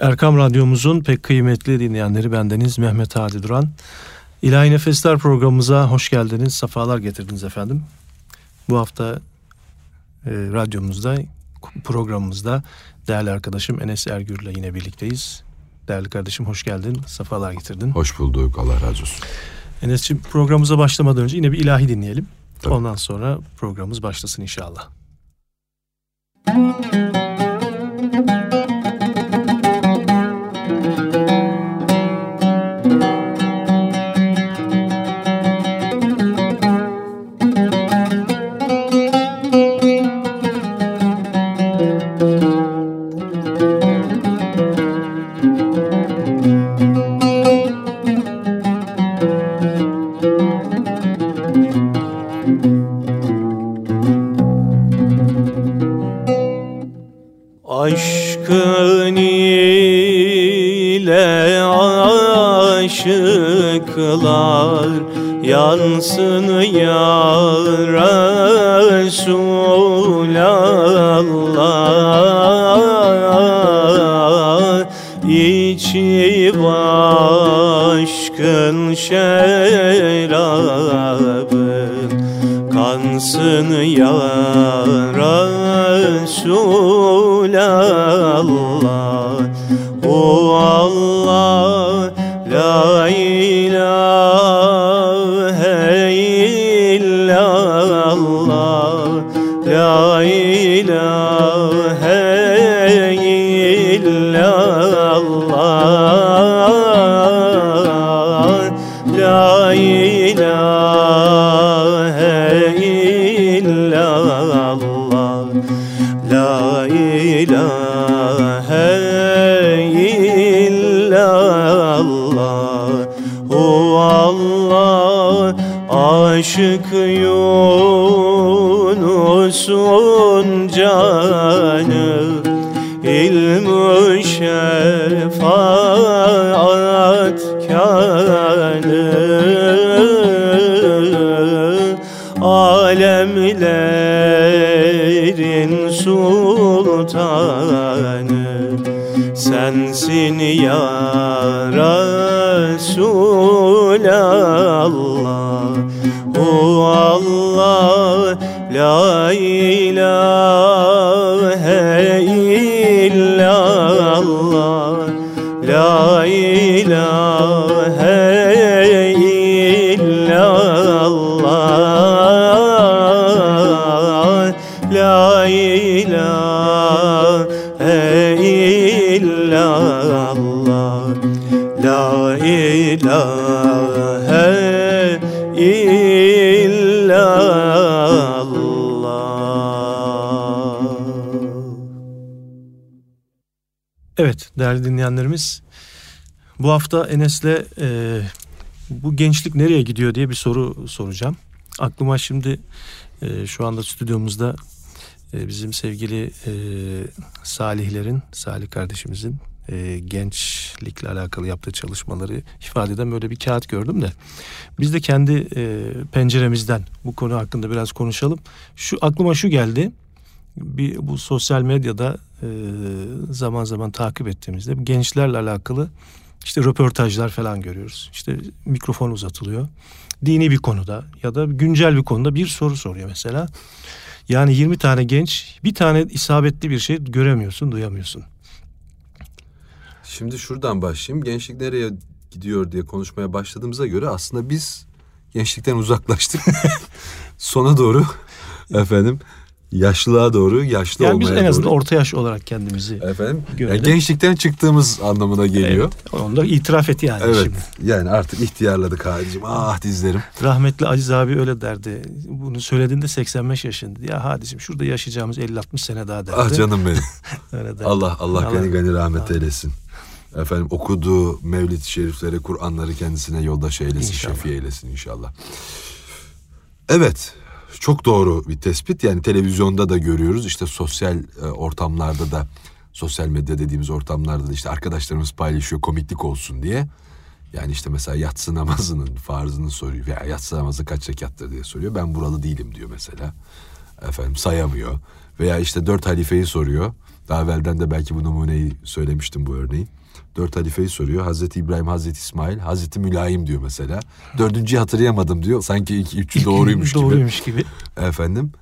Erkam Radyomuzun pek kıymetli dinleyenleri bendeniz Mehmet Hadi Duran. İlahi Nefesler programımıza hoş geldiniz, sefalar getirdiniz efendim. Bu hafta e, radyomuzda, programımızda değerli arkadaşım Enes Ergür ile yine birlikteyiz. Değerli kardeşim hoş geldin, sefalar getirdin. Hoş bulduk, Allah razı olsun. Enes'ciğim programımıza başlamadan önce yine bir ilahi dinleyelim. Tabii. Ondan sonra programımız başlasın inşallah. Müzik yansın ya Resulallah. İçi aşkın şerabın kansın ya Resulallah aşık Yunus'un canı. İlm-i şefaat kânı. Alemlerin sultanı. Sensin ya Resulallah Allah La ilahe illallah. La ilahe illallah. La ilahe illallah. La ilahe Evet değerli dinleyenlerimiz bu hafta Enes'le e, bu gençlik nereye gidiyor diye bir soru soracağım. Aklıma şimdi e, şu anda stüdyomuzda e, bizim sevgili e, Salihlerin, Salih kardeşimizin e, gençlikle alakalı yaptığı çalışmaları ifade eden böyle bir kağıt gördüm de biz de kendi e, penceremizden bu konu hakkında biraz konuşalım. Şu aklıma şu geldi. Bir bu sosyal medyada e, zaman zaman takip ettiğimizde gençlerle alakalı işte röportajlar falan görüyoruz. İşte mikrofon uzatılıyor. Dini bir konuda ya da güncel bir konuda bir soru soruyor mesela. Yani 20 tane genç bir tane isabetli bir şey göremiyorsun, duyamıyorsun. Şimdi şuradan başlayayım. Gençlik nereye gidiyor diye konuşmaya başladığımıza göre aslında biz gençlikten uzaklaştık. Sona doğru efendim yaşlılığa doğru, yaşlı yani olmaya doğru. biz en azından doğru. orta yaş olarak kendimizi Efendim, görelim. Yani gençlikten çıktığımız anlamına geliyor. Evet, onu da itiraf et yani evet, şimdi. Yani artık ihtiyarladık Hadicim. Ah dizlerim. Rahmetli Aziz abi öyle derdi. Bunu söylediğinde 85 yaşında. Ya Hadicim şurada yaşayacağımız 50-60 sene daha derdi. Ah canım benim. öyle derdi. Allah, Allah, Allah gani gani rahmet Allah. eylesin. Efendim okuduğu mevlid-i şerifleri, Kur'anları kendisine yoldaş eylesin, inşallah. şefi eylesin inşallah. Evet, çok doğru bir tespit. Yani televizyonda da görüyoruz. işte sosyal e, ortamlarda da sosyal medya dediğimiz ortamlarda da işte arkadaşlarımız paylaşıyor komiklik olsun diye. Yani işte mesela yatsı namazının farzını soruyor. Ya yatsı namazı kaç rekattır diye soruyor. Ben buralı değilim diyor mesela. Efendim sayamıyor. Veya işte dört halifeyi soruyor. Daha evvelden de belki bu numuneyi söylemiştim bu örneği. Dört halifeyi soruyor. Hazreti İbrahim, Hazreti İsmail, Hazreti Mülayim diyor mesela. Dördüncüyü hatırlayamadım diyor. Sanki iki, üçü doğruymuş gibi. Doğruymuş gibi. Efendim.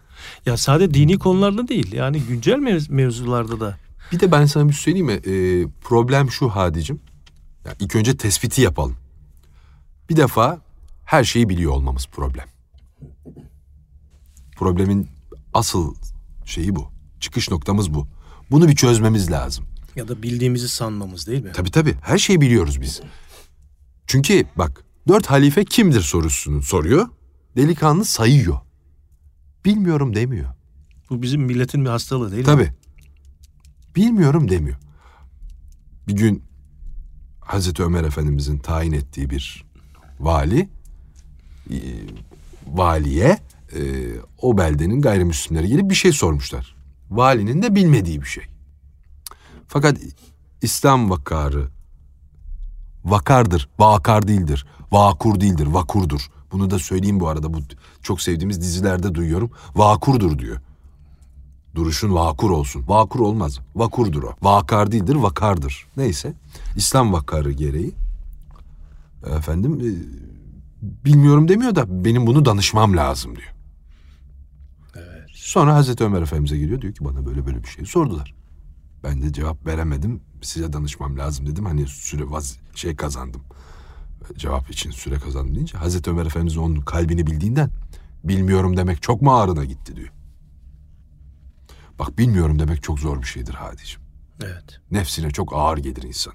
Ya sadece dini konularda değil. Yani güncel mev- mevzularda da. Bir de ben sana bir şey söyleyeyim mi? Ee, problem şu Hadicim. Ya ilk önce tespiti yapalım. Bir defa her şeyi biliyor olmamız problem. Problemin asıl şeyi bu. Çıkış noktamız bu. Bunu bir çözmemiz lazım. Ya da bildiğimizi sanmamız değil mi? Tabii tabii her şeyi biliyoruz biz. Çünkü bak dört halife kimdir sorusunu soruyor. Delikanlı sayıyor. Bilmiyorum demiyor. Bu bizim milletin bir hastalığı değil mi? Tabii. Bilmiyorum demiyor. Bir gün Hazreti Ömer Efendimizin tayin ettiği bir vali e, valiye e, o beldenin gayrimüslimleri gelip bir şey sormuşlar. Valinin de bilmediği bir şey. Fakat İslam vakarı vakardır, vakar değildir. Vakur değildir, vakurdur. Bunu da söyleyeyim bu arada. Bu çok sevdiğimiz dizilerde duyuyorum. Vakurdur diyor. Duruşun vakur olsun. Vakur olmaz. Vakurdur o. Vakar değildir, vakardır. Neyse. İslam vakarı gereği. Efendim e, bilmiyorum demiyor da benim bunu danışmam lazım diyor. Sonra Hazreti Ömer Efendimiz'e geliyor diyor ki bana böyle böyle bir şey sordular. Ben de cevap veremedim. Size danışmam lazım dedim. Hani süre vaz şey kazandım. Cevap için süre kazandım deyince Hazreti Ömer Efendimiz onun kalbini bildiğinden bilmiyorum demek çok mu ağrına gitti diyor. Bak bilmiyorum demek çok zor bir şeydir Hadiciğim. Evet. Nefsine çok ağır gelir insan.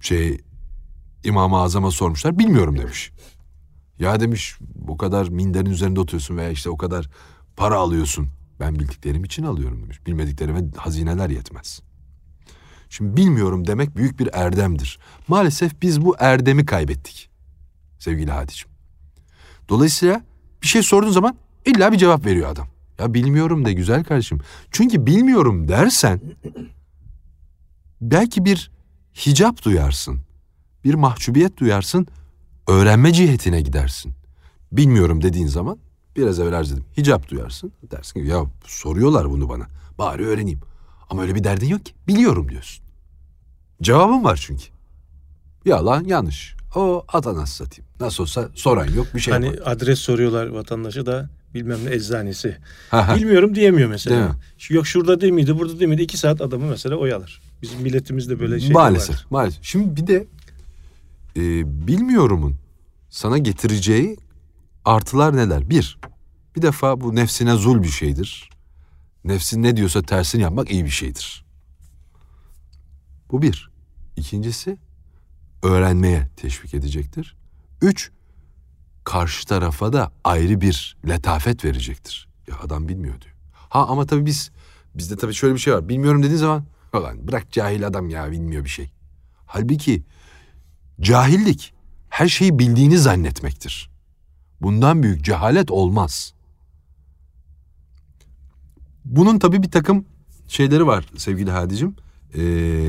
Şey İmam-ı Azam'a sormuşlar bilmiyorum demiş. Ya demiş bu kadar minderin üzerinde oturuyorsun veya işte o kadar para alıyorsun. Ben bildiklerim için alıyorum demiş. Bilmediklerime hazineler yetmez. Şimdi bilmiyorum demek büyük bir erdemdir. Maalesef biz bu erdemi kaybettik. Sevgili Hadicim. Dolayısıyla bir şey sorduğun zaman illa bir cevap veriyor adam. Ya bilmiyorum de güzel kardeşim. Çünkü bilmiyorum dersen belki bir hicap duyarsın. Bir mahcubiyet duyarsın. Öğrenme cihetine gidersin. Bilmiyorum dediğin zaman biraz evvel arz dedim. Hicap duyarsın. Dersin ki ya soruyorlar bunu bana. Bari öğreneyim. Ama öyle bir derdin yok ki. Biliyorum diyorsun. Cevabım var çünkü. Yalan yanlış. O atanas satayım. Nasıl olsa soran yok bir şey hani yapar. adres soruyorlar vatandaşa da bilmem ne eczanesi. Bilmiyorum diyemiyor mesela. Değil mi? Yok şurada değil miydi, burada değil miydi? İki saat adamı mesela oyalar. Bizim milletimizde böyle şey maalesef, maalesef. Şimdi bir de e, bilmiyorumun sana getireceği artılar neler? Bir, bir defa bu nefsine zul bir şeydir. Nefsin ne diyorsa tersini yapmak iyi bir şeydir. Bu bir. İkincisi, öğrenmeye teşvik edecektir. Üç, karşı tarafa da ayrı bir letafet verecektir. Ya adam bilmiyor diyor. Ha ama tabii biz, bizde tabii şöyle bir şey var. Bilmiyorum dediğin zaman, Ulan bırak cahil adam ya bilmiyor bir şey. Halbuki cahillik her şeyi bildiğini zannetmektir. Bundan büyük cehalet olmaz. Bunun tabii bir takım şeyleri var sevgili Hadicim. Ee,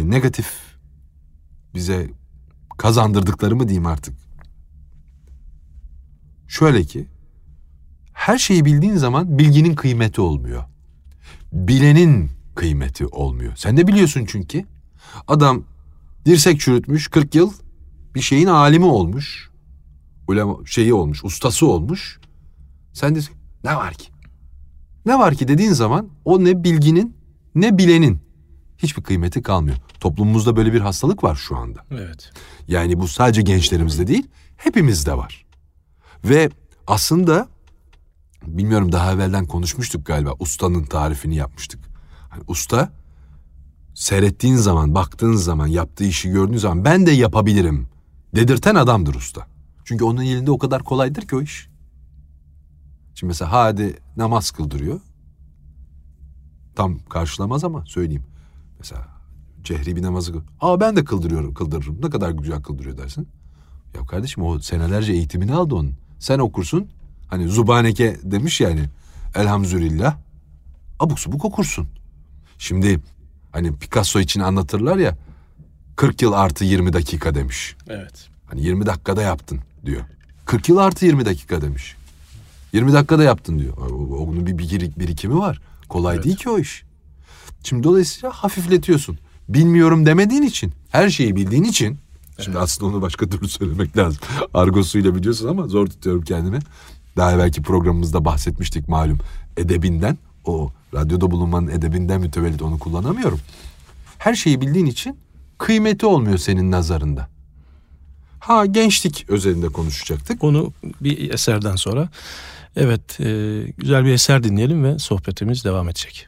negatif bize kazandırdıkları mı diyeyim artık. Şöyle ki her şeyi bildiğin zaman bilginin kıymeti olmuyor. Bilenin kıymeti olmuyor. Sen de biliyorsun çünkü. Adam dirsek çürütmüş 40 yıl bir şeyin alimi olmuş. Ulema şeyi olmuş, ustası olmuş. Sen de ne var ki? Ne var ki dediğin zaman o ne bilginin ne bilenin hiçbir kıymeti kalmıyor. Toplumumuzda böyle bir hastalık var şu anda. Evet. Yani bu sadece gençlerimizde değil, hepimizde var. Ve aslında bilmiyorum daha evvelden konuşmuştuk galiba. Ustanın tarifini yapmıştık. Hani usta seyrettiğin zaman, baktığın zaman, yaptığı işi gördüğün zaman ben de yapabilirim dedirten adamdır usta. Çünkü onun elinde o kadar kolaydır ki o iş. Şimdi mesela hadi namaz kıldırıyor. Tam karşılamaz ama söyleyeyim. Mesela cehri bir namazı kıl. Aa ben de kıldırıyorum, kıldırırım. Ne kadar güzel kıldırıyor dersin. Ya kardeşim o senelerce eğitimini aldı onun. Sen okursun. Hani Zubaneke demiş yani. Elhamdülillah. Abuk subuk okursun. Şimdi hani Picasso için anlatırlar ya 40 yıl artı 20 dakika demiş. Evet. Hani 20 dakikada yaptın diyor. 40 yıl artı 20 dakika demiş. 20 dakikada yaptın diyor. Onun bir bir- birikimi var. Kolay Evet. değil ki o iş. Şimdi dolayısıyla hafifletiyorsun. Bilmiyorum demediğin için, her şeyi bildiğin için. Şimdi aslında onu başka türlü söylemek lazım. Argosuyla biliyorsun ama zor tutuyorum kendimi. Daha evvelki programımızda bahsetmiştik malum edebinden. O radyoda bulunmanın edebinden mütevellit onu kullanamıyorum. Her şeyi bildiğin için kıymeti olmuyor senin nazarında. Ha gençlik özelinde konuşacaktık. Onu bir eserden sonra. Evet e, güzel bir eser dinleyelim ve sohbetimiz devam edecek.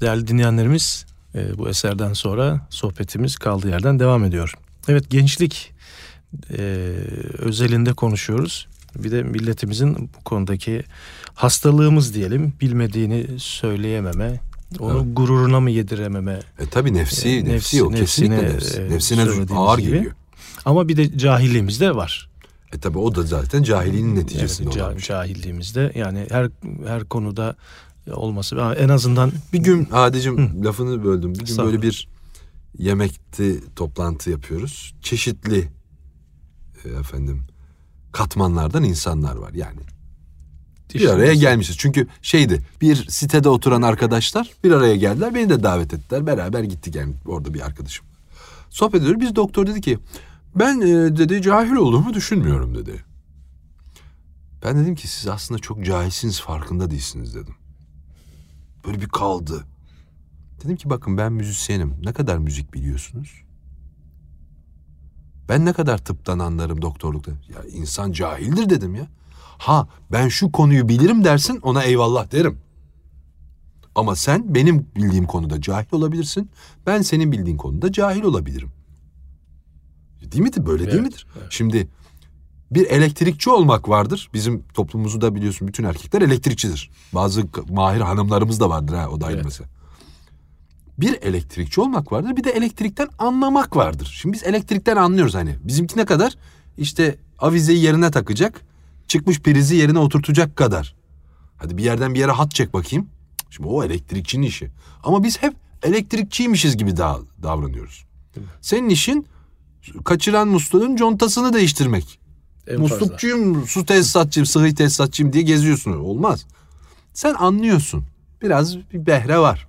Değerli dinleyenlerimiz e, bu eserden sonra sohbetimiz kaldığı yerden devam ediyor. Evet gençlik e, özelinde konuşuyoruz. Bir de milletimizin bu konudaki hastalığımız diyelim bilmediğini söyleyememe, onu evet. gururuna mı yedirememe. E tabi nefsi, e, nefsi, nefsi o kesinlikle nefsi. E, nefsine ağır gibi. geliyor. Ama bir de cahilliğimiz de var. E tabi o da zaten cahilliğin neticesinde evet, olan. Cahilliğimizde yani her her konuda olması en azından bir gün Adicim lafını böldüm. Bir gün böyle bir yemekti toplantı yapıyoruz. Çeşitli e, efendim katmanlardan insanlar var yani. Bir araya gelmişiz. Çünkü şeydi bir sitede oturan arkadaşlar bir araya geldiler. Beni de davet ettiler. Beraber gittik yani orada bir arkadaşım. Sohbet ediyoruz. Biz doktor dedi ki ben e, dedi cahil olduğumu düşünmüyorum dedi. Ben dedim ki siz aslında çok cahilsiniz farkında değilsiniz dedim. Böyle bir kaldı. Dedim ki bakın ben müzisyenim. Ne kadar müzik biliyorsunuz? Ben ne kadar tıptan anlarım doktorlukta. Ya insan cahildir dedim ya. Ha ben şu konuyu bilirim dersin ona eyvallah derim. Ama sen benim bildiğim konuda cahil olabilirsin. Ben senin bildiğin konuda cahil olabilirim. Değil midir? Böyle evet, değil midir? Evet. Şimdi bir elektrikçi olmak vardır. Bizim toplumumuzu da biliyorsun bütün erkekler elektrikçidir. Bazı mahir hanımlarımız da vardır ha o da ayrı evet. mesela. Bir elektrikçi olmak vardır bir de elektrikten anlamak vardır. Şimdi biz elektrikten anlıyoruz hani. Bizimki ne kadar? İşte avizeyi yerine takacak, çıkmış prizi yerine oturtacak kadar. Hadi bir yerden bir yere hat çek bakayım. Şimdi o elektrikçinin işi. Ama biz hep elektrikçiymişiz gibi da davranıyoruz. Senin işin kaçıran musluğun contasını değiştirmek. En Muslukçuyum, fazla. su tesisatçıyım, sıhhi tesisatçıyım diye geziyorsun. Olmaz. Sen anlıyorsun. Biraz bir behre var.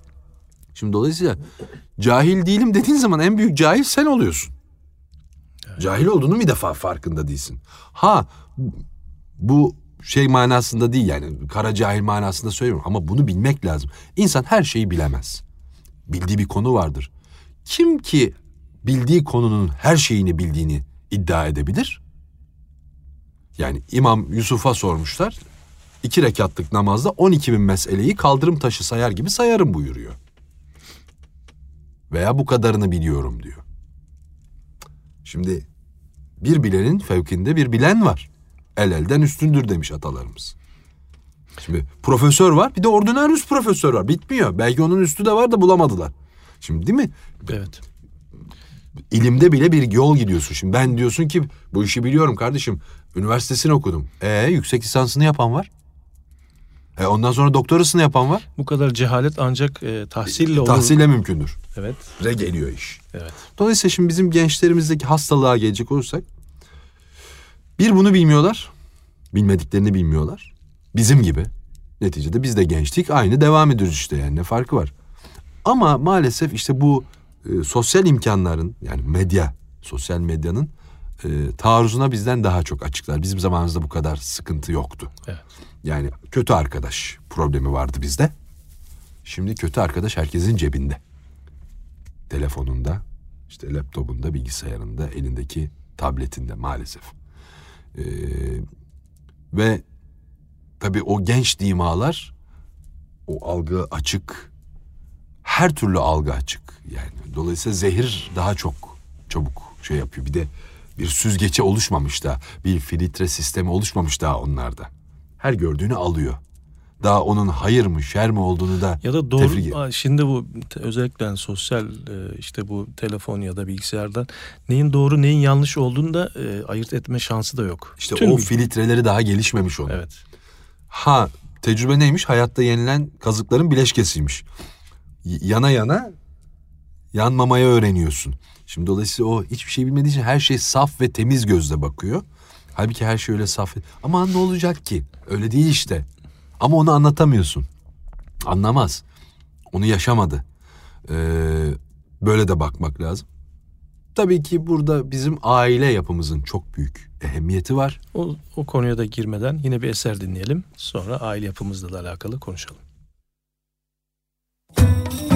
Şimdi dolayısıyla cahil değilim dediğin zaman en büyük cahil sen oluyorsun. Evet. Cahil olduğunu bir defa farkında değilsin. Ha bu şey manasında değil yani kara cahil manasında söylüyorum ama bunu bilmek lazım. İnsan her şeyi bilemez. Bildiği bir konu vardır. Kim ki bildiği konunun her şeyini bildiğini iddia edebilir. Yani İmam Yusuf'a sormuşlar. iki rekatlık namazda 12 bin meseleyi kaldırım taşı sayar gibi sayarım buyuruyor. Veya bu kadarını biliyorum diyor. Şimdi bir bilenin fevkinde bir bilen var. El elden üstündür demiş atalarımız. Şimdi profesör var bir de ordinarius profesör var. Bitmiyor. Belki onun üstü de var da bulamadılar. Şimdi değil mi? Evet. İlimde bile bir yol gidiyorsun. Şimdi ben diyorsun ki bu işi biliyorum kardeşim. Üniversitesini okudum. E yüksek lisansını yapan var. E ondan sonra doktorasını yapan var. Bu kadar cehalet ancak e, tahsille olur. Tahsille mümkündür. Evet. Re geliyor iş. Evet. Dolayısıyla şimdi bizim gençlerimizdeki hastalığa gelecek olursak bir bunu bilmiyorlar. Bilmediklerini bilmiyorlar. Bizim gibi. Neticede biz de gençtik. Aynı devam ediyoruz işte yani ne farkı var. Ama maalesef işte bu e, sosyal imkanların yani medya, sosyal medyanın e, taarruzuna bizden daha çok açıklar. Bizim zamanımızda bu kadar sıkıntı yoktu. Evet. Yani kötü arkadaş problemi vardı bizde. Şimdi kötü arkadaş herkesin cebinde. Telefonunda, işte laptopunda, bilgisayarında, elindeki tabletinde maalesef. Ee, ve tabii o genç dimalar o algı açık. Her türlü algı açık. Yani dolayısıyla zehir daha çok çabuk şey yapıyor. Bir de bir süzgece oluşmamış da, bir filtre sistemi oluşmamış daha onlarda. Her gördüğünü alıyor. Daha onun hayır mı şer mi olduğunu da Ya da doğru tefrik- şimdi bu özellikle yani sosyal e, işte bu telefon ya da bilgisayardan neyin doğru neyin yanlış olduğunu da e, ayırt etme şansı da yok. İşte Tüm o filtreleri daha gelişmemiş onun. Evet. Ha tecrübe neymiş? Hayatta yenilen kazıkların bileşkesiymiş. Yana yana yanmamayı öğreniyorsun. Şimdi dolayısıyla o hiçbir şey bilmediği için her şey saf ve temiz gözle bakıyor. Halbuki her şey öyle saf. Ama ne olacak ki? Öyle değil işte. Ama onu anlatamıyorsun. Anlamaz. Onu yaşamadı. Ee, böyle de bakmak lazım. Tabii ki burada bizim aile yapımızın çok büyük ehemmiyeti var. O, o konuya da girmeden yine bir eser dinleyelim. Sonra aile yapımızla da alakalı konuşalım. Evet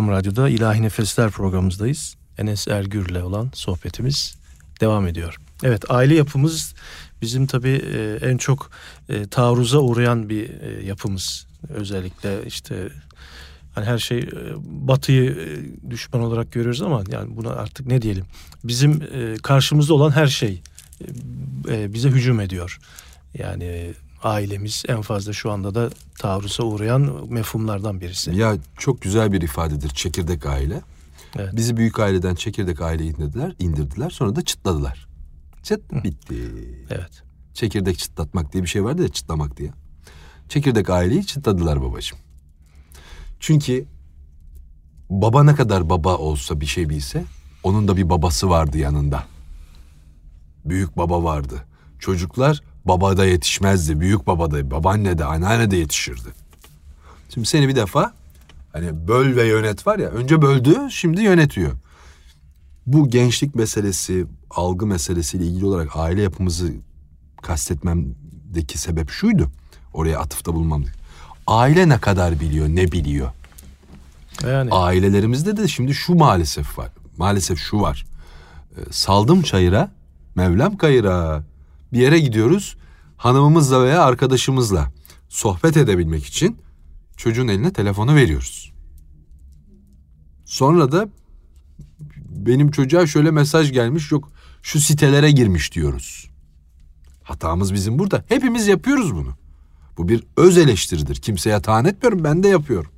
Erkam Radyo'da İlahi Nefesler programımızdayız. Enes Ergür'le olan sohbetimiz devam ediyor. Evet aile yapımız bizim tabii e, en çok e, taarruza uğrayan bir e, yapımız. Özellikle işte hani her şey batıyı düşman olarak görüyoruz ama yani buna artık ne diyelim. Bizim karşımızda olan her şey bize hücum ediyor. Yani ailemiz en fazla şu anda da taarruza uğrayan mefhumlardan birisi. Ya çok güzel bir ifadedir çekirdek aile. Evet. Bizi büyük aileden çekirdek aile indirdiler, indirdiler sonra da çıtladılar. Çıt bitti. Evet. Çekirdek çıtlatmak diye bir şey vardı ya çıtlamak diye. Çekirdek aileyi çıtladılar babacığım. Çünkü baba ne kadar baba olsa bir şey bilse onun da bir babası vardı yanında. Büyük baba vardı. Çocuklar babada yetişmezdi. Büyük babada, babaanne de, anneanne de yetişirdi. Şimdi seni bir defa hani böl ve yönet var ya önce böldü şimdi yönetiyor. Bu gençlik meselesi, algı meselesiyle ilgili olarak aile yapımızı kastetmemdeki sebep şuydu. Oraya atıfta bulmam. Aile ne kadar biliyor, ne biliyor? Yani. Ailelerimizde de şimdi şu maalesef var. Maalesef şu var. Ee, saldım çayıra, Mevlam kayıra. Bir yere gidiyoruz. Hanımımızla veya arkadaşımızla sohbet edebilmek için çocuğun eline telefonu veriyoruz. Sonra da benim çocuğa şöyle mesaj gelmiş yok şu sitelere girmiş diyoruz. Hatamız bizim burada. Hepimiz yapıyoruz bunu. Bu bir öz eleştiridir. Kimseye tahan etmiyorum ben de yapıyorum.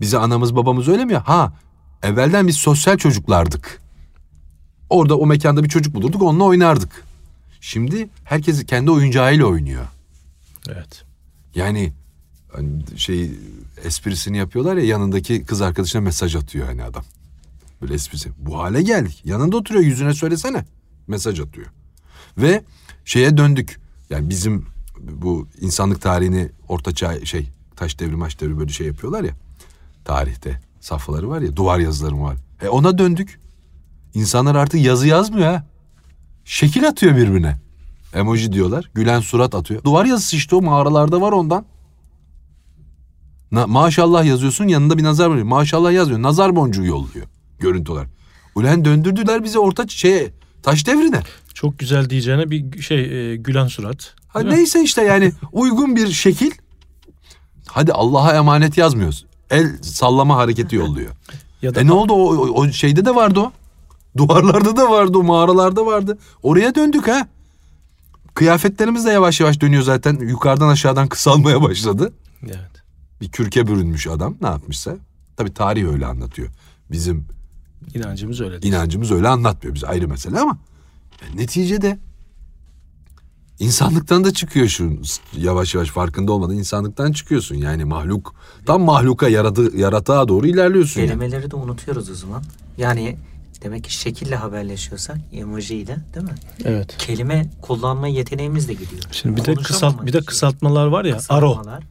Bize anamız babamız öyle mi? Ha evvelden biz sosyal çocuklardık. Orada o mekanda bir çocuk bulurduk onunla oynardık. Şimdi herkes kendi oyuncağıyla oynuyor. Evet. Yani hani şey esprisini yapıyorlar ya yanındaki kız arkadaşına mesaj atıyor hani adam. Böyle esprisi. Bu hale geldik. Yanında oturuyor yüzüne söylesene. Mesaj atıyor. Ve şeye döndük. Yani bizim bu insanlık tarihini orta çağ şey taş devri maç devri böyle şey yapıyorlar ya. Tarihte safhaları var ya duvar yazıları var. E ona döndük. İnsanlar artık yazı yazmıyor ha. Şekil atıyor birbirine. Emoji diyorlar. Gülen surat atıyor. Duvar yazısı işte o mağaralarda var ondan. Na, maşallah yazıyorsun yanında bir nazar boncuğu. Maşallah yazıyor. Nazar boncuğu yolluyor. Görüntü olarak. Ulan döndürdüler bizi orta şeye taş devrine. Çok güzel diyeceğine bir şey e, gülen surat. Ha, neyse işte yani uygun bir şekil. Hadi Allah'a emanet yazmıyoruz. El sallama hareketi yolluyor. Ya da e ne oldu o, o şeyde de vardı o. Duvarlarda da vardı o mağaralarda vardı. Oraya döndük ha. Kıyafetlerimiz de yavaş yavaş dönüyor zaten. Yukarıdan aşağıdan kısalmaya başladı. Evet. Bir kürke bürünmüş adam ne yapmışsa. Tabii tarih öyle anlatıyor. Bizim inancımız öyle. İnancımız öyle anlatmıyor. Biz ayrı mesele ama neticede insanlıktan da çıkıyor şu yavaş yavaş farkında olmadan insanlıktan çıkıyorsun. Yani mahluk tam mahluka yaradı, yaratığa doğru ilerliyorsun. Kelimeleri yani. de unutuyoruz o zaman. Yani Demek ki şekille haberleşiyorsak emojiyle değil mi? Evet. Kelime kullanma yeteneğimiz de gidiyor. Şimdi bir de kısalt bir de kısaltmalar var ya. Kısaltmalar,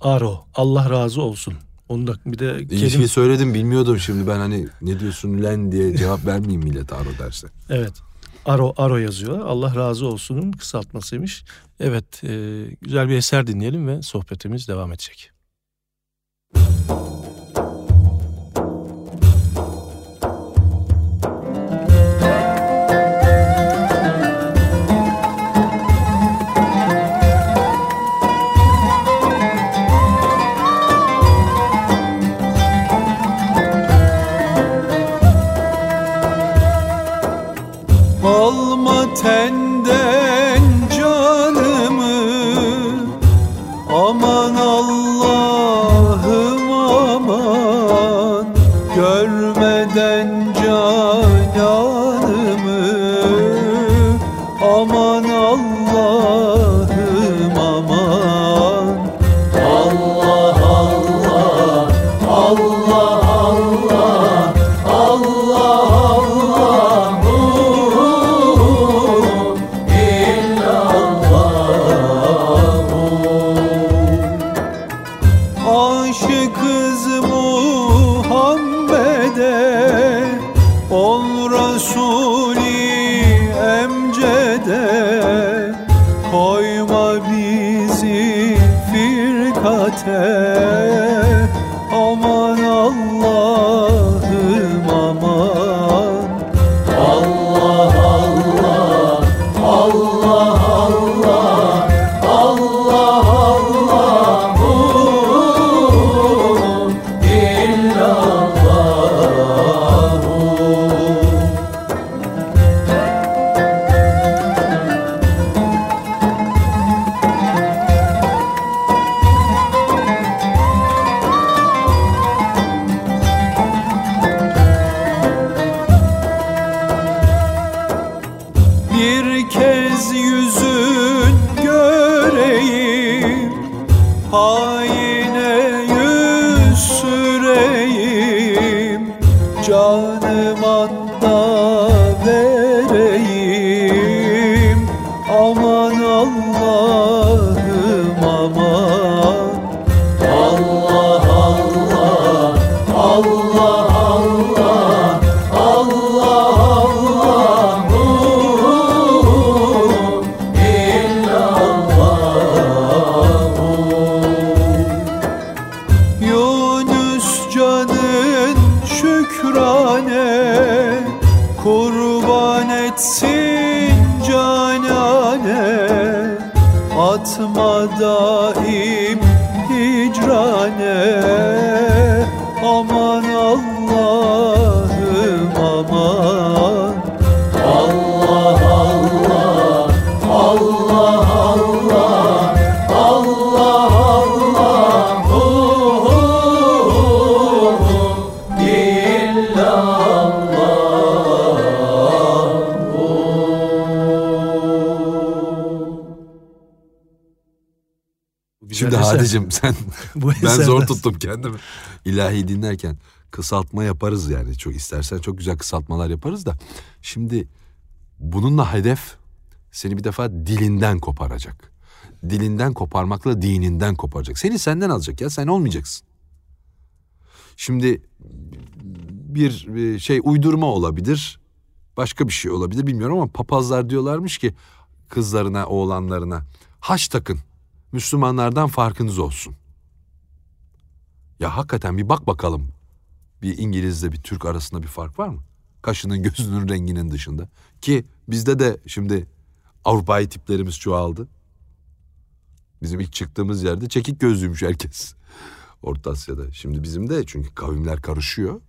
aro. Aro. Allah razı olsun. Onu da bir de kelim... şey söyledim bilmiyordum şimdi ben hani ne diyorsun len diye cevap vermeyeyim millet aro derse. Evet. Aro Aro yazıyor. Allah razı olsunun kısaltmasıymış. Evet, e, güzel bir eser dinleyelim ve sohbetimiz devam edecek. Şimdi. Hadicim sen Bu ben eserden- zor tuttum kendimi. İlahi dinlerken kısaltma yaparız yani. Çok istersen çok güzel kısaltmalar yaparız da. Şimdi bununla hedef seni bir defa dilinden koparacak. Dilinden koparmakla dininden koparacak. Seni senden alacak ya sen olmayacaksın. Şimdi bir bir şey uydurma olabilir. Başka bir şey olabilir bilmiyorum ama papazlar diyorlarmış ki kızlarına, oğlanlarına haç takın. Müslümanlardan farkınız olsun. Ya hakikaten bir bak bakalım. Bir İngilizle bir Türk arasında bir fark var mı? Kaşının gözünün renginin dışında. Ki bizde de şimdi Avrupa'yı tiplerimiz çoğaldı. Bizim ilk çıktığımız yerde çekik gözlüymüş herkes. Orta Asya'da. Şimdi bizim de çünkü kavimler karışıyor.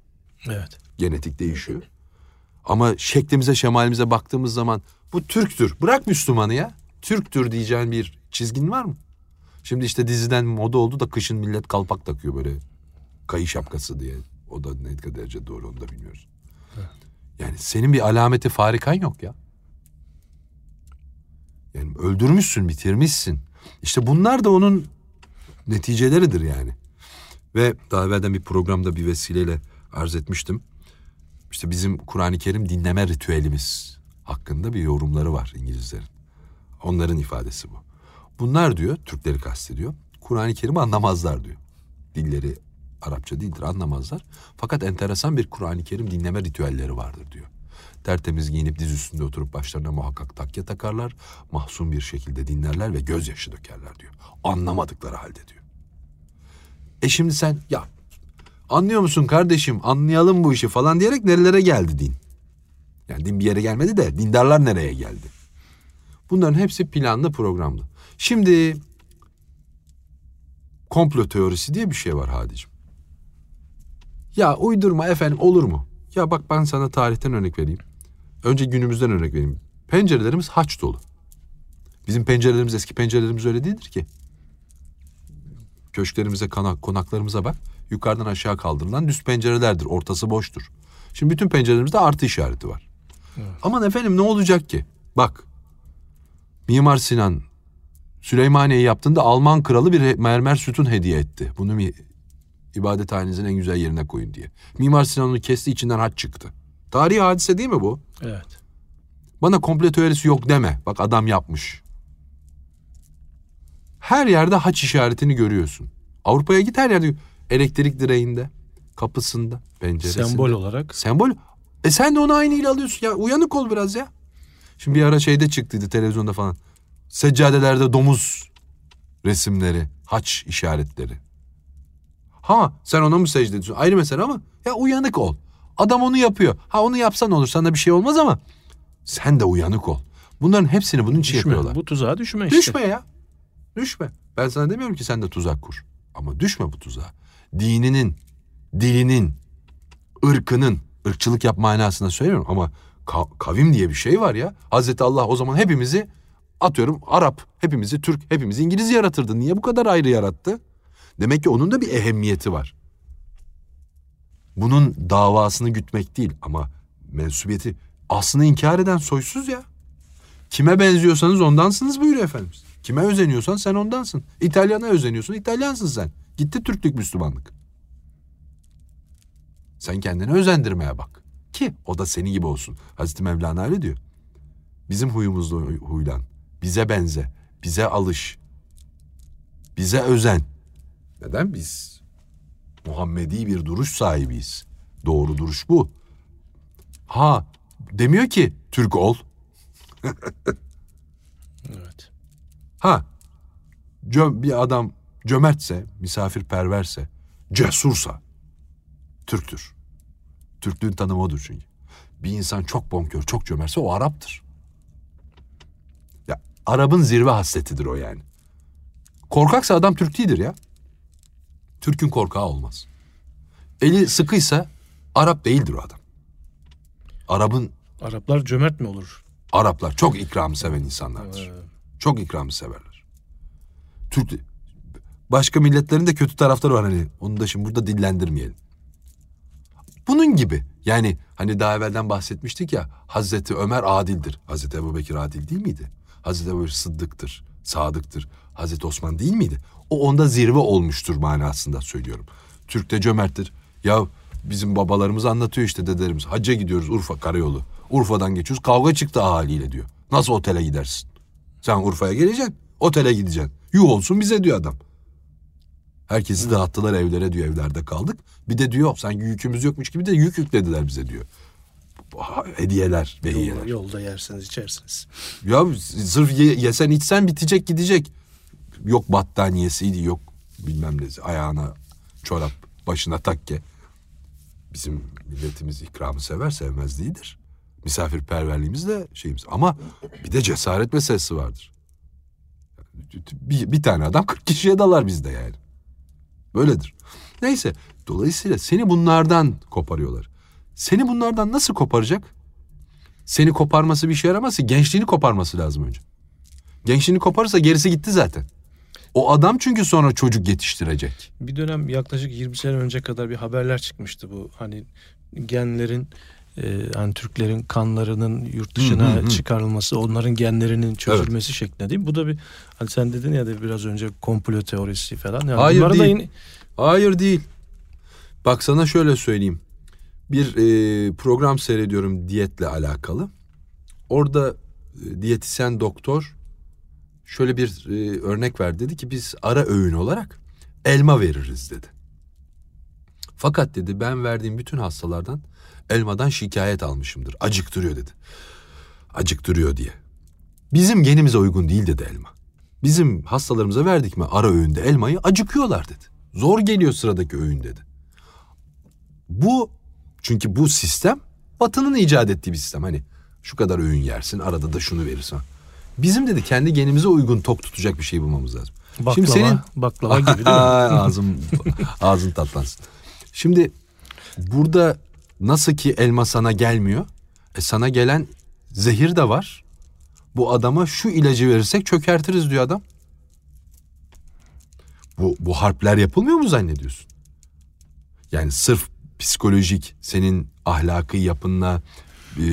Evet. Genetik değişiyor. Ama şeklimize, şemalimize baktığımız zaman bu Türktür. Bırak Müslümanı ya. Türktür diyeceğin bir çizgin var mı? Şimdi işte diziden moda oldu da kışın millet kalpak takıyor böyle kayı şapkası diye. O da ne kadar derece doğru onu da bilmiyoruz. Yani senin bir alameti farikan yok ya. Yani öldürmüşsün, bitirmişsin. İşte bunlar da onun neticeleridir yani. Ve daha evvelden bir programda bir vesileyle arz etmiştim. İşte bizim Kur'an-ı Kerim dinleme ritüelimiz hakkında bir yorumları var İngilizlerin. Onların ifadesi bu. Bunlar diyor, Türkleri kastediyor. Kur'an-ı Kerim'i anlamazlar diyor. Dilleri Arapça değildir, anlamazlar. Fakat enteresan bir Kur'an-ı Kerim dinleme ritüelleri vardır diyor. Tertemiz giyinip diz üstünde oturup başlarına muhakkak takya takarlar. Mahzun bir şekilde dinlerler ve gözyaşı dökerler diyor. Anlamadıkları halde diyor. E şimdi sen ya anlıyor musun kardeşim anlayalım bu işi falan diyerek nerelere geldi din? Yani din bir yere gelmedi de dindarlar nereye geldi? Bunların hepsi planlı programlı. Şimdi komplo teorisi diye bir şey var Hadicim. Ya uydurma efendim olur mu? Ya bak ben sana tarihten örnek vereyim. Önce günümüzden örnek vereyim. Pencerelerimiz haç dolu. Bizim pencerelerimiz eski pencerelerimiz öyle değildir ki. Köşklerimize, kana- konaklarımıza bak. Yukarıdan aşağı kaldırılan düz pencerelerdir. Ortası boştur. Şimdi bütün pencerelerimizde artı işareti var. Aman efendim ne olacak ki? Bak. Mimar Sinan Süleymaniye'yi yaptığında Alman kralı bir mermer sütun hediye etti. Bunu mi ibadethanenizin en güzel yerine koyun diye. Mimar Sinan onu kesti içinden haç çıktı. Tarihi hadise değil mi bu? Evet. Bana komple teorisi yok deme. Bak adam yapmış. Her yerde haç işaretini görüyorsun. Avrupa'ya git her yerde. Elektrik direğinde, kapısında, penceresinde. Sembol olarak. Sembol. E sen de onu aynı ile alıyorsun ya. Uyanık ol biraz ya. Şimdi bir ara şeyde çıktıydı televizyonda falan. Seccadelerde domuz resimleri. Haç işaretleri. Ha sen ona mı secde ediyorsun? Ayrı mesele ama ya uyanık ol. Adam onu yapıyor. Ha onu yapsan olur sana bir şey olmaz ama sen de uyanık ol. Bunların hepsini bunun için Düşme. yapıyorlar. Bu tuzağa düşme işte. Düşme ya. Düşme. Ben sana demiyorum ki sen de tuzak kur. Ama düşme bu tuzağa. Dininin, dilinin, ırkının, ırkçılık yap manasında söylemiyorum ama ka- kavim diye bir şey var ya. Hazreti Allah o zaman hepimizi atıyorum Arap, hepimizi Türk, hepimizi İngiliz yaratırdı. Niye bu kadar ayrı yarattı? Demek ki onun da bir ehemmiyeti var. Bunun davasını gütmek değil ama mensubiyeti aslını inkar eden soysuz ya. Kime benziyorsanız ondansınız buyuruyor Efendimiz. Kime özeniyorsan sen ondansın. İtalyana özeniyorsun İtalyansın sen. Gitti Türklük Müslümanlık. Sen kendini özendirmeye bak. Ki o da senin gibi olsun. Hazreti Mevlana öyle diyor. Bizim huyumuzla huy- huylan. Bize benze. Bize alış. Bize özen. Neden? Biz Muhammedi bir duruş sahibiyiz. Doğru duruş bu. Ha demiyor ki Türk ol. Evet. Ha cö- bir adam cömertse, misafirperverse, cesursa Türktür. Türklüğün tanımı odur çünkü. Bir insan çok bonkör, çok cömertse o Arap'tır. Arap'ın zirve hasletidir o yani. Korkaksa adam Türk değildir ya. Türk'ün korkağı olmaz. Eli sıkıysa Arap değildir o adam. Arap'ın Araplar cömert mi olur? Araplar çok ikram seven insanlardır. Ee, Çok ikramı severler. Türk başka milletlerin de kötü tarafları var hani. Onu da şimdi burada dillendirmeyelim. Bunun gibi. Yani hani daha evvelden bahsetmiştik ya Hazreti Ömer adildir. Hazreti Ebubekir adil değil miydi? Hazreti Ebubekir sıddıktır, sadıktır. Hazreti Osman değil miydi? O onda zirve olmuştur manasında söylüyorum. Türk de cömerttir. Ya bizim babalarımız anlatıyor işte dedelerimiz. Hacca gidiyoruz Urfa karayolu. Urfa'dan geçiyoruz kavga çıktı ahaliyle diyor. Nasıl otele gidersin? Sen Urfa'ya geleceksin. Otele gideceksin. Yuh olsun bize diyor adam. Herkesi dağıttılar evlere diyor evlerde kaldık. Bir de diyor sanki yükümüz yokmuş gibi de yük yüklediler bize diyor. Hediyeler ve yolda, hediyeler. yolda yersiniz içersiniz. Ya sırf ye- yesen içsen bitecek gidecek. Yok battaniyesiydi yok bilmem ne ayağına çorap başına takke. Bizim milletimiz ikramı sever sevmez değildir. Misafirperverliğimiz de şeyimiz. Ama bir de cesaret meselesi vardır. Bir, bir tane adam 40 kişiye dalar bizde yani. Böyledir. Neyse dolayısıyla seni bunlardan koparıyorlar. Seni bunlardan nasıl koparacak? Seni koparması bir şey yaramaz ki gençliğini koparması lazım önce. Gençliğini koparırsa gerisi gitti zaten. O adam çünkü sonra çocuk yetiştirecek. Bir dönem yaklaşık 20 sene önce kadar bir haberler çıkmıştı bu. Hani genlerin e, hani Türklerin kanlarının yurt dışına Hı, hı, hı. çıkarılması, onların genlerinin çözülmesi şeklinde değil mi? Bu da bir hani sen dedin ya da biraz önce komplo teorisi falan. Yani Hayır, bunları da değil. yine- Hayır değil. Bak sana şöyle söyleyeyim. Bir e, program seyrediyorum diyetle alakalı. Orada e, diyetisyen doktor şöyle bir e, örnek ver dedi ki biz ara öğün olarak elma veririz dedi. Fakat dedi ben verdiğim bütün hastalardan elmadan şikayet almışımdır. Acıktırıyor dedi. Acıktırıyor diye. Bizim genimize uygun değil dedi elma. Bizim hastalarımıza verdik mi ara öğünde elmayı acıkıyorlar dedi. Zor geliyor sıradaki öğün dedi. Bu çünkü bu sistem Batı'nın icat ettiği bir sistem. Hani şu kadar öğün yersin arada da şunu verirsin. Bizim dedi kendi genimize uygun tok tutacak bir şey bulmamız lazım. baklava, Şimdi senin baklava gibi değil mi? ağzım ağzın tatlansın. Şimdi burada nasıl ki elma sana gelmiyor. E sana gelen zehir de var. Bu adama şu ilacı verirsek çökertiriz diyor adam. Bu, bu harpler yapılmıyor mu zannediyorsun? Yani sırf psikolojik senin ahlaki yapınla, e,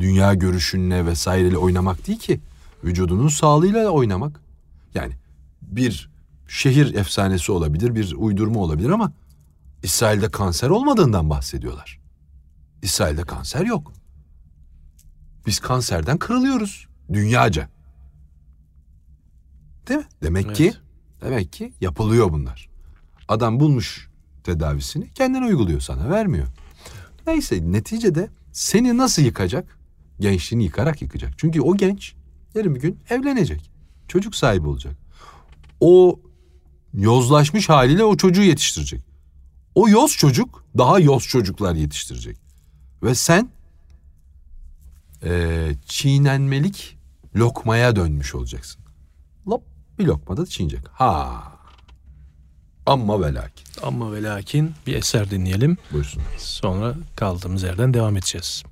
dünya görüşünle vesaireyle oynamak değil ki. Vücudunun sağlığıyla oynamak. Yani bir şehir efsanesi olabilir, bir uydurma olabilir ama İsrail'de kanser olmadığından bahsediyorlar. İsrail'de kanser yok. Biz kanserden kırılıyoruz dünyaca. Değil mi? Demek Evet. ki demek ki yapılıyor bunlar. Adam bulmuş tedavisini kendine uyguluyor sana vermiyor. Neyse neticede seni nasıl yıkacak? Gençliğini yıkarak yıkacak. Çünkü o genç yarın bir gün evlenecek. Çocuk sahibi olacak. O yozlaşmış haliyle o çocuğu yetiştirecek. O yoz çocuk daha yoz çocuklar yetiştirecek. Ve sen eee çiğnenmelik lokmaya dönmüş olacaksın. Lop bir lokmada çiğneyecek. Ha. Amma ve lakin. Ama ve lakin bir eser dinleyelim. Buyursun. Sonra kaldığımız yerden devam edeceğiz.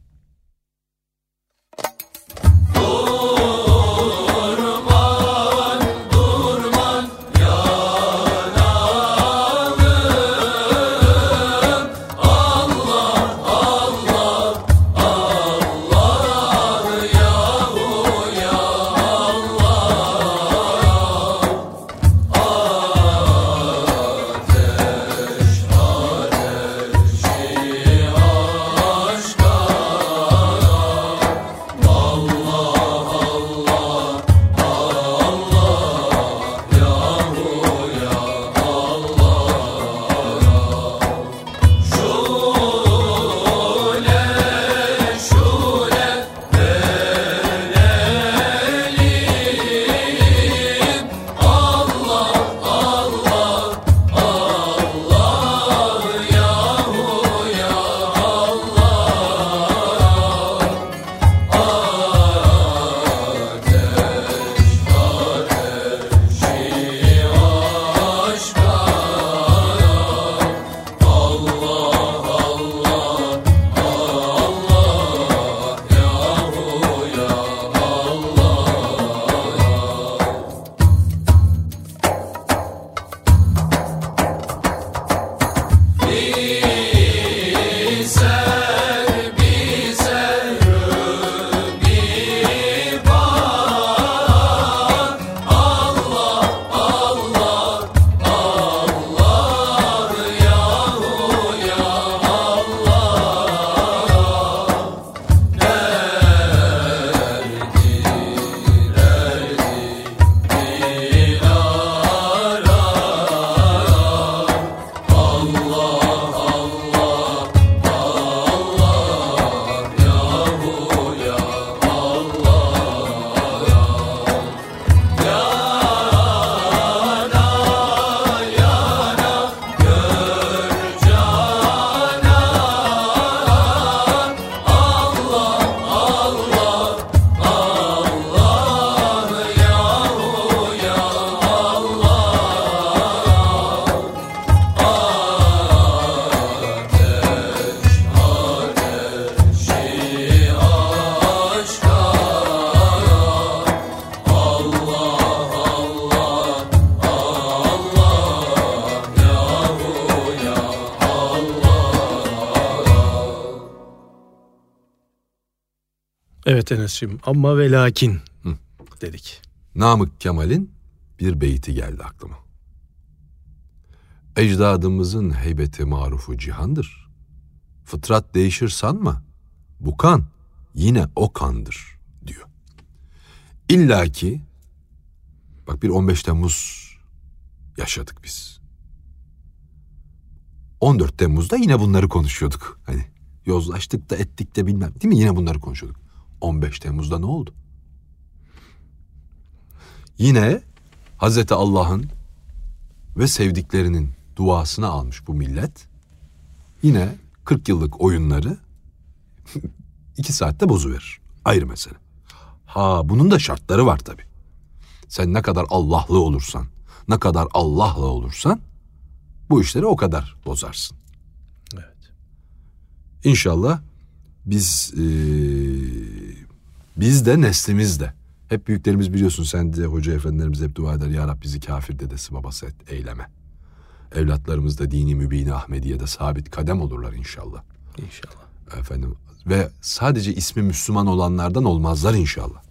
Evet Enes'ciğim ama ve lakin Hı. dedik. Namık Kemal'in bir beyti geldi aklıma. Ecdadımızın heybeti marufu cihandır. Fıtrat değişir sanma. Bu kan yine o kandır diyor. İlla ki bak bir 15 Temmuz yaşadık biz. 14 Temmuz'da yine bunları konuşuyorduk. Hani yozlaştık da ettik de bilmem değil mi? Yine bunları konuşuyorduk. 15 Temmuz'da ne oldu? Yine Hazreti Allah'ın ve sevdiklerinin duasını almış bu millet. Yine 40 yıllık oyunları iki saatte bozuverir. Ayrı mesele. Ha bunun da şartları var tabii. Sen ne kadar Allah'lı olursan, ne kadar Allah'la olursan bu işleri o kadar bozarsın. Evet. İnşallah biz eee, biz de neslimiz de hep büyüklerimiz biliyorsun sen de hoca efendilerimiz hep dua eder ya Rab bizi kafir dedesi babası et eyleme. Evlatlarımız da dini mübini Ahmediye'de sabit kadem olurlar inşallah. İnşallah. Efendim ve sadece ismi Müslüman olanlardan olmazlar inşallah.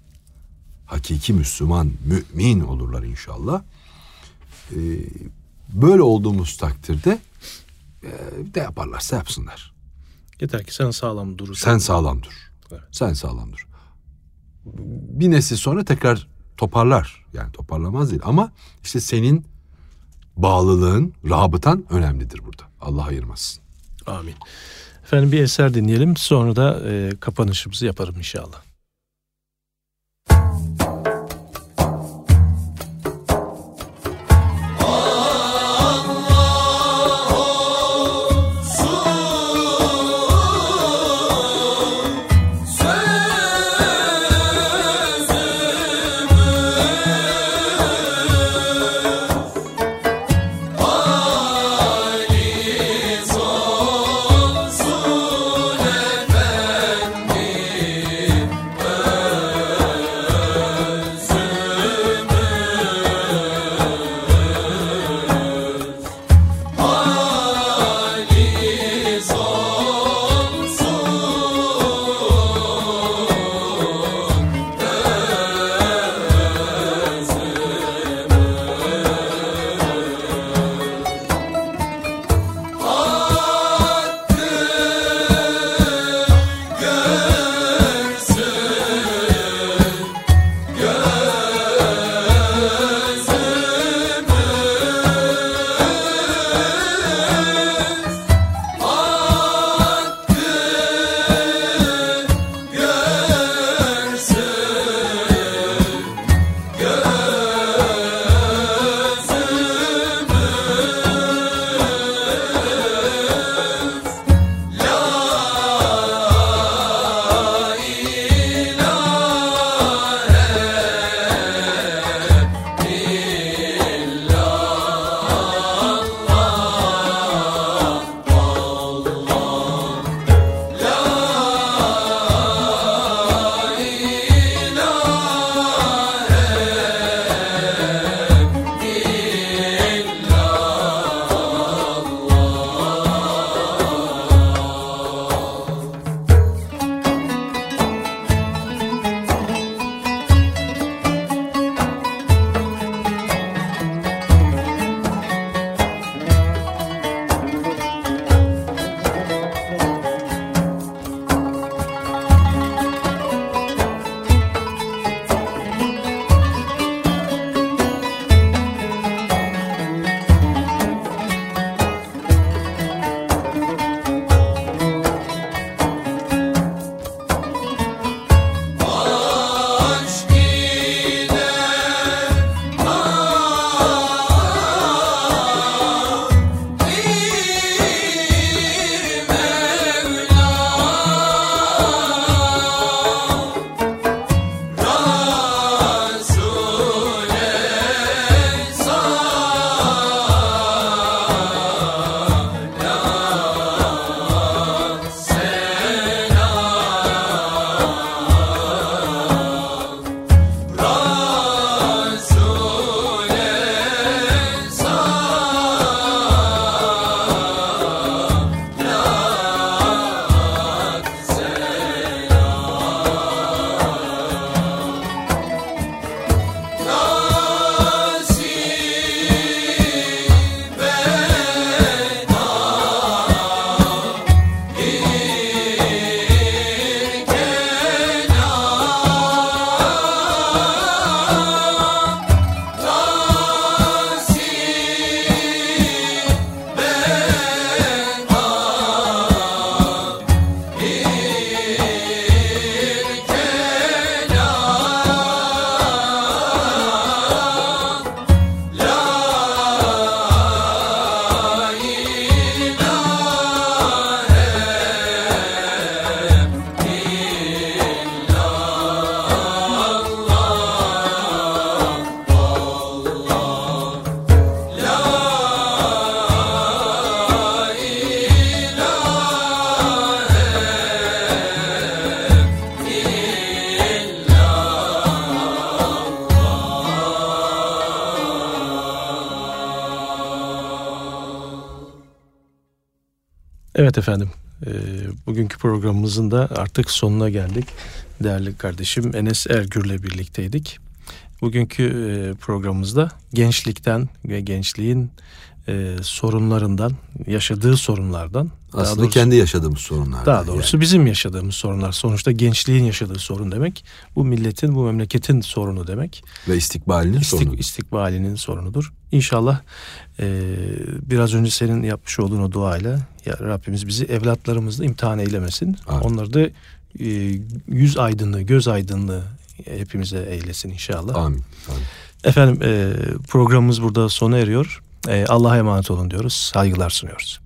Hakiki Müslüman, mümin olurlar inşallah. Ee, böyle olduğumuz takdirde e, de yaparlarsa yapsınlar. Yeter ki sen sağlam durursan. Sen sağlam dur. Evet. Sen sağlam dur. Bir nesil sonra tekrar toparlar. Yani toparlamaz değil ama işte senin bağlılığın, rabıtan önemlidir burada. Allah ayırmasın. Amin. Efendim bir eser dinleyelim. Sonra da e, kapanışımızı yaparım inşallah. Evet efendim. E, bugünkü programımızın da artık sonuna geldik. Değerli kardeşim Enes Ergür'le birlikteydik. Bugünkü e, programımızda gençlikten ve gençliğin e, sorunlarından, yaşadığı sorunlardan. Aslında doğrusu, kendi yaşadığımız sorunlar. Daha doğrusu yani. bizim yaşadığımız sorunlar. Sonuçta gençliğin yaşadığı sorun demek. Bu milletin, bu memleketin sorunu demek. Ve istikbalinin İstik, sorunu. İstikbalinin sorunudur. İnşallah e, biraz önce senin yapmış olduğun o duayla ya Rabbimiz bizi evlatlarımızla imtihan eylemesin. Amin. Onları da e, yüz aydınlığı, göz aydınlığı hepimize eylesin inşallah. Amin. Amin. Efendim e, programımız burada sona eriyor. E, Allah'a emanet olun diyoruz. Saygılar sunuyoruz.